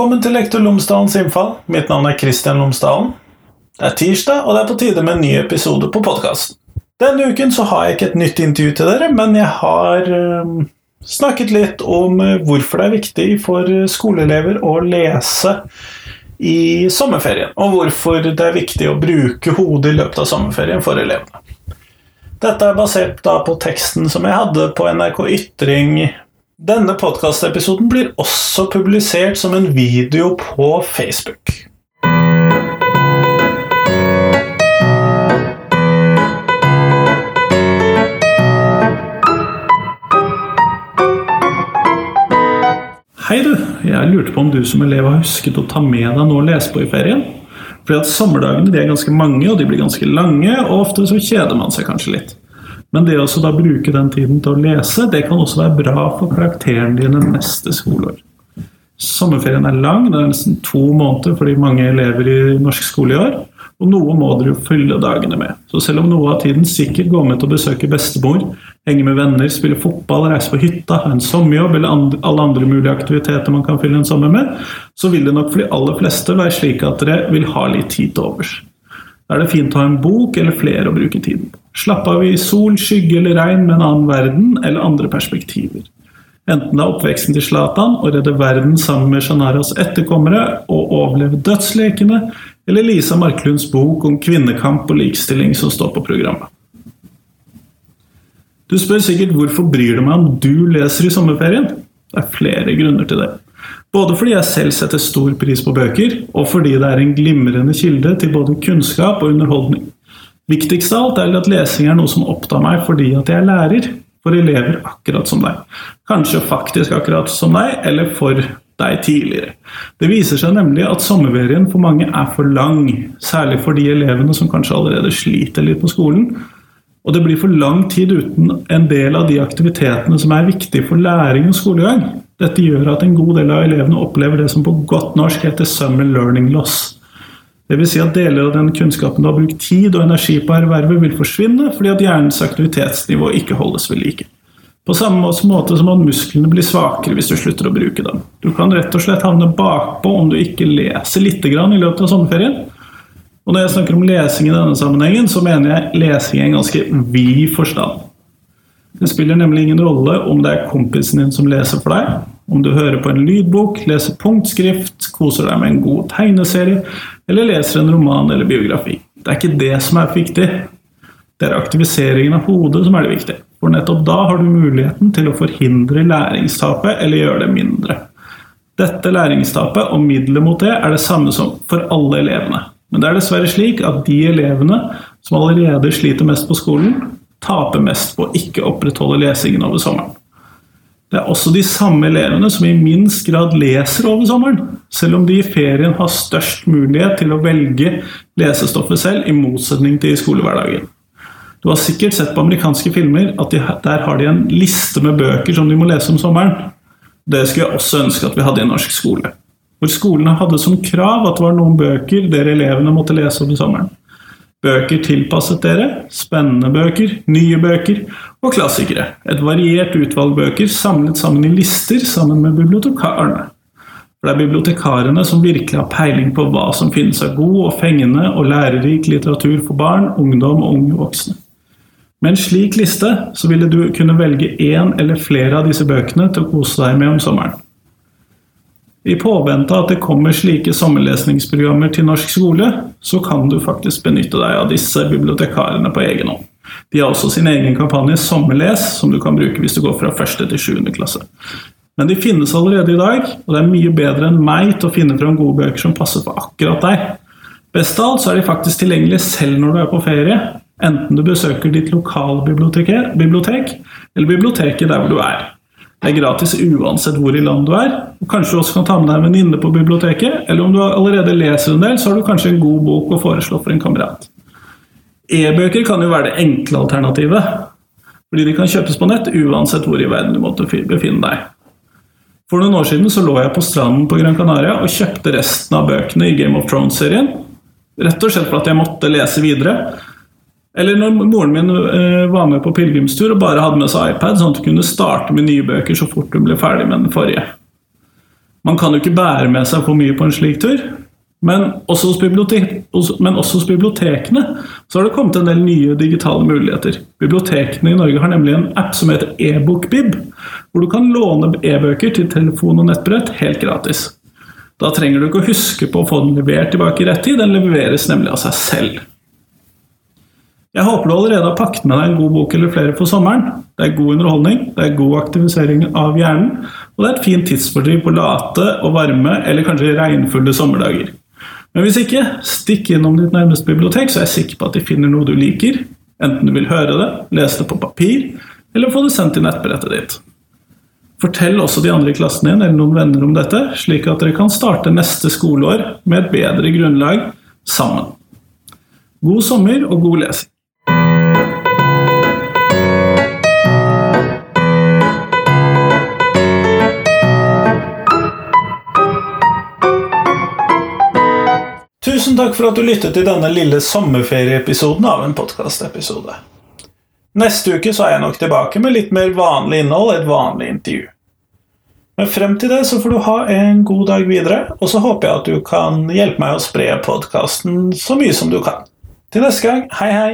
Velkommen til Lektor Lomsdalens innfall. Mitt navn er Kristian Lomsdalen. Det er tirsdag, og det er på tide med en ny episode på podkasten. Denne uken så har jeg ikke et nytt intervju til dere, men jeg har øh, snakket litt om øh, hvorfor det er viktig for skoleelever å lese i sommerferien, og hvorfor det er viktig å bruke hodet i løpet av sommerferien for elevene. Dette er basert på teksten som jeg hadde på NRK Ytring denne podkastepisoden blir også publisert som en video på Facebook. Hei, du. Jeg lurte på om du som elev har husket å ta med deg noe å lese på i ferien? Fordi at Sommerdagene de er ganske mange, og de blir ganske lange, og ofte så kjeder man seg kanskje litt. Men det å bruke den tiden til å lese, det kan også være bra for karakterene dine neste skoleår. Sommerferien er lang, det er nesten to måneder fordi mange elever i norsk skole i år. Og noe må dere jo fylle dagene med. Så selv om noe av tiden sikkert går med til å besøke bestemor, henge med venner, spille fotball, reise på hytta, ha en sommerjobb eller andre, alle andre mulige aktiviteter man kan fylle en sommer med, så vil det nok for de aller fleste være slik at dere vil ha litt tid til overs. Er det fint å ha en bok eller flere å bruke tiden på. Slapp av i sol, skygge eller regn med en annen verden eller andre perspektiver. Enten det er oppveksten til Zlatan å redde verden sammen med Shanaras etterkommere og overleve dødslekene, eller Lisa Marklunds bok om kvinnekamp og likestilling som står på programmet. Du spør sikkert hvorfor bryr du meg om du leser i sommerferien? Det er flere grunner til det. Både fordi jeg selv setter stor pris på bøker, og fordi det er en glimrende kilde til både kunnskap og underholdning. Viktigst av alt er at lesing er noe som opptar meg fordi at jeg er lærer for elever akkurat som deg. Kanskje faktisk akkurat som deg, eller for deg tidligere. Det viser seg nemlig at sommerferien for mange er for lang, særlig for de elevene som kanskje allerede sliter litt på skolen. Og det blir for lang tid uten en del av de aktivitetene som er viktige for læring og skolegang. Dette gjør at en god del av elevene opplever det som på godt norsk heter 'summer learning loss'. Dvs. Si at deler av den kunnskapen du har brukt tid og energi på å erverve, vil forsvinne fordi at hjernens aktivitetsnivå ikke holdes ved like. På samme måte som at musklene blir svakere hvis du slutter å bruke dem. Du kan rett og slett havne bakpå om du ikke leser litt i løpet av sommerferien. Og når jeg snakker om lesing i denne sammenhengen, så mener jeg lesing i en ganske vid forstand. Det spiller nemlig ingen rolle om det er kompisen din som leser for deg, om du hører på en lydbok, leser punktskrift, koser deg med en god tegneserie, eller leser en roman eller biografi. Det er ikke det som er viktig. Det er aktiviseringen av hodet som er det viktige. For nettopp da har du muligheten til å forhindre læringstapet eller gjøre det mindre. Dette læringstapet og middelet mot det er det samme som for alle elevene. Men det er dessverre slik at de elevene som allerede sliter mest på skolen, taper mest på å ikke opprettholde lesingen over sommeren. Det er også de samme elevene som i minst grad leser over sommeren, selv om de i ferien har størst mulighet til å velge lesestoffet selv, i motsetning til i skolehverdagen. Du har sikkert sett på amerikanske filmer at de, der har de en liste med bøker som de må lese om sommeren. Det skulle jeg også ønske at vi hadde i norsk skole. Hvor skolene hadde som krav at det var noen bøker dere elevene måtte lese over sommeren. Bøker tilpasset dere, spennende bøker, nye bøker og klassikere. Et variert utvalg bøker samlet sammen i lister sammen med bibliotekarene. For det er bibliotekarene som virkelig har peiling på hva som finnes av god og fengende og lærerik litteratur for barn, ungdom og unge voksne. Med en slik liste så ville du kunne velge én eller flere av disse bøkene til å kose deg med om sommeren. I påvente av at det kommer slike sommerlesningsprogrammer til norsk skole, så kan du faktisk benytte deg av disse bibliotekarene på egen hånd. De har også sin egen kampanje Sommerles, som du kan bruke hvis du går fra 1. til 7. klasse. Men de finnes allerede i dag, og det er mye bedre enn meg til å finne fram gode bøker som passer for akkurat deg. Best av alt så er de faktisk tilgjengelige selv når du er på ferie, enten du besøker ditt lokale bibliotek, eller biblioteket der hvor du er. Det er gratis uansett hvor i landet du er. Og Kanskje du også kan ta med deg en venninne på biblioteket. Eller om du allerede leser en del, så har du kanskje en god bok å foreslå for en kamerat. E-bøker kan jo være det enkle alternativet. Fordi de kan kjøpes på nett uansett hvor i verden du måtte befinne deg. For noen år siden så lå jeg på stranden på Gran Canaria og kjøpte resten av bøkene i Game of Thrones-serien. Rett og slett for at jeg måtte lese videre. Eller når moren min eh, var med på pilegrimstur og bare hadde med seg iPad, sånn at hun kunne starte med nye bøker så fort hun ble ferdig med den forrige. Man kan jo ikke bære med seg for mye på en slik tur. Men også, hos men også hos bibliotekene så har det kommet en del nye digitale muligheter. Bibliotekene i Norge har nemlig en app som heter eBokBib, hvor du kan låne e-bøker til telefon og nettbrett helt gratis. Da trenger du ikke å huske på å få den levert tilbake i rett tid, den leveres nemlig av seg selv. Jeg håper du allerede har pakket med deg en god bok eller flere for sommeren. Det er god underholdning, det er god aktivisering av hjernen, og det er et fint tidsfordriv på late og varme eller kanskje regnfulle sommerdager. Men hvis ikke, stikk innom ditt nærmeste bibliotek, så er jeg sikker på at de finner noe du liker. Enten du vil høre det, lese det på papir, eller få det sendt til nettbrettet ditt. Fortell også de andre i klassen din eller noen venner om dette, slik at dere kan starte neste skoleår med et bedre grunnlag sammen. God sommer og god lesing! Tusen takk for at du lyttet til denne lille sommerferieepisoden av en podkastepisode. Neste uke så er jeg nok tilbake med litt mer vanlig innhold, et vanlig intervju. Men frem til det så får du ha en god dag videre, og så håper jeg at du kan hjelpe meg å spre podkasten så mye som du kan. Til neste gang, hei hei!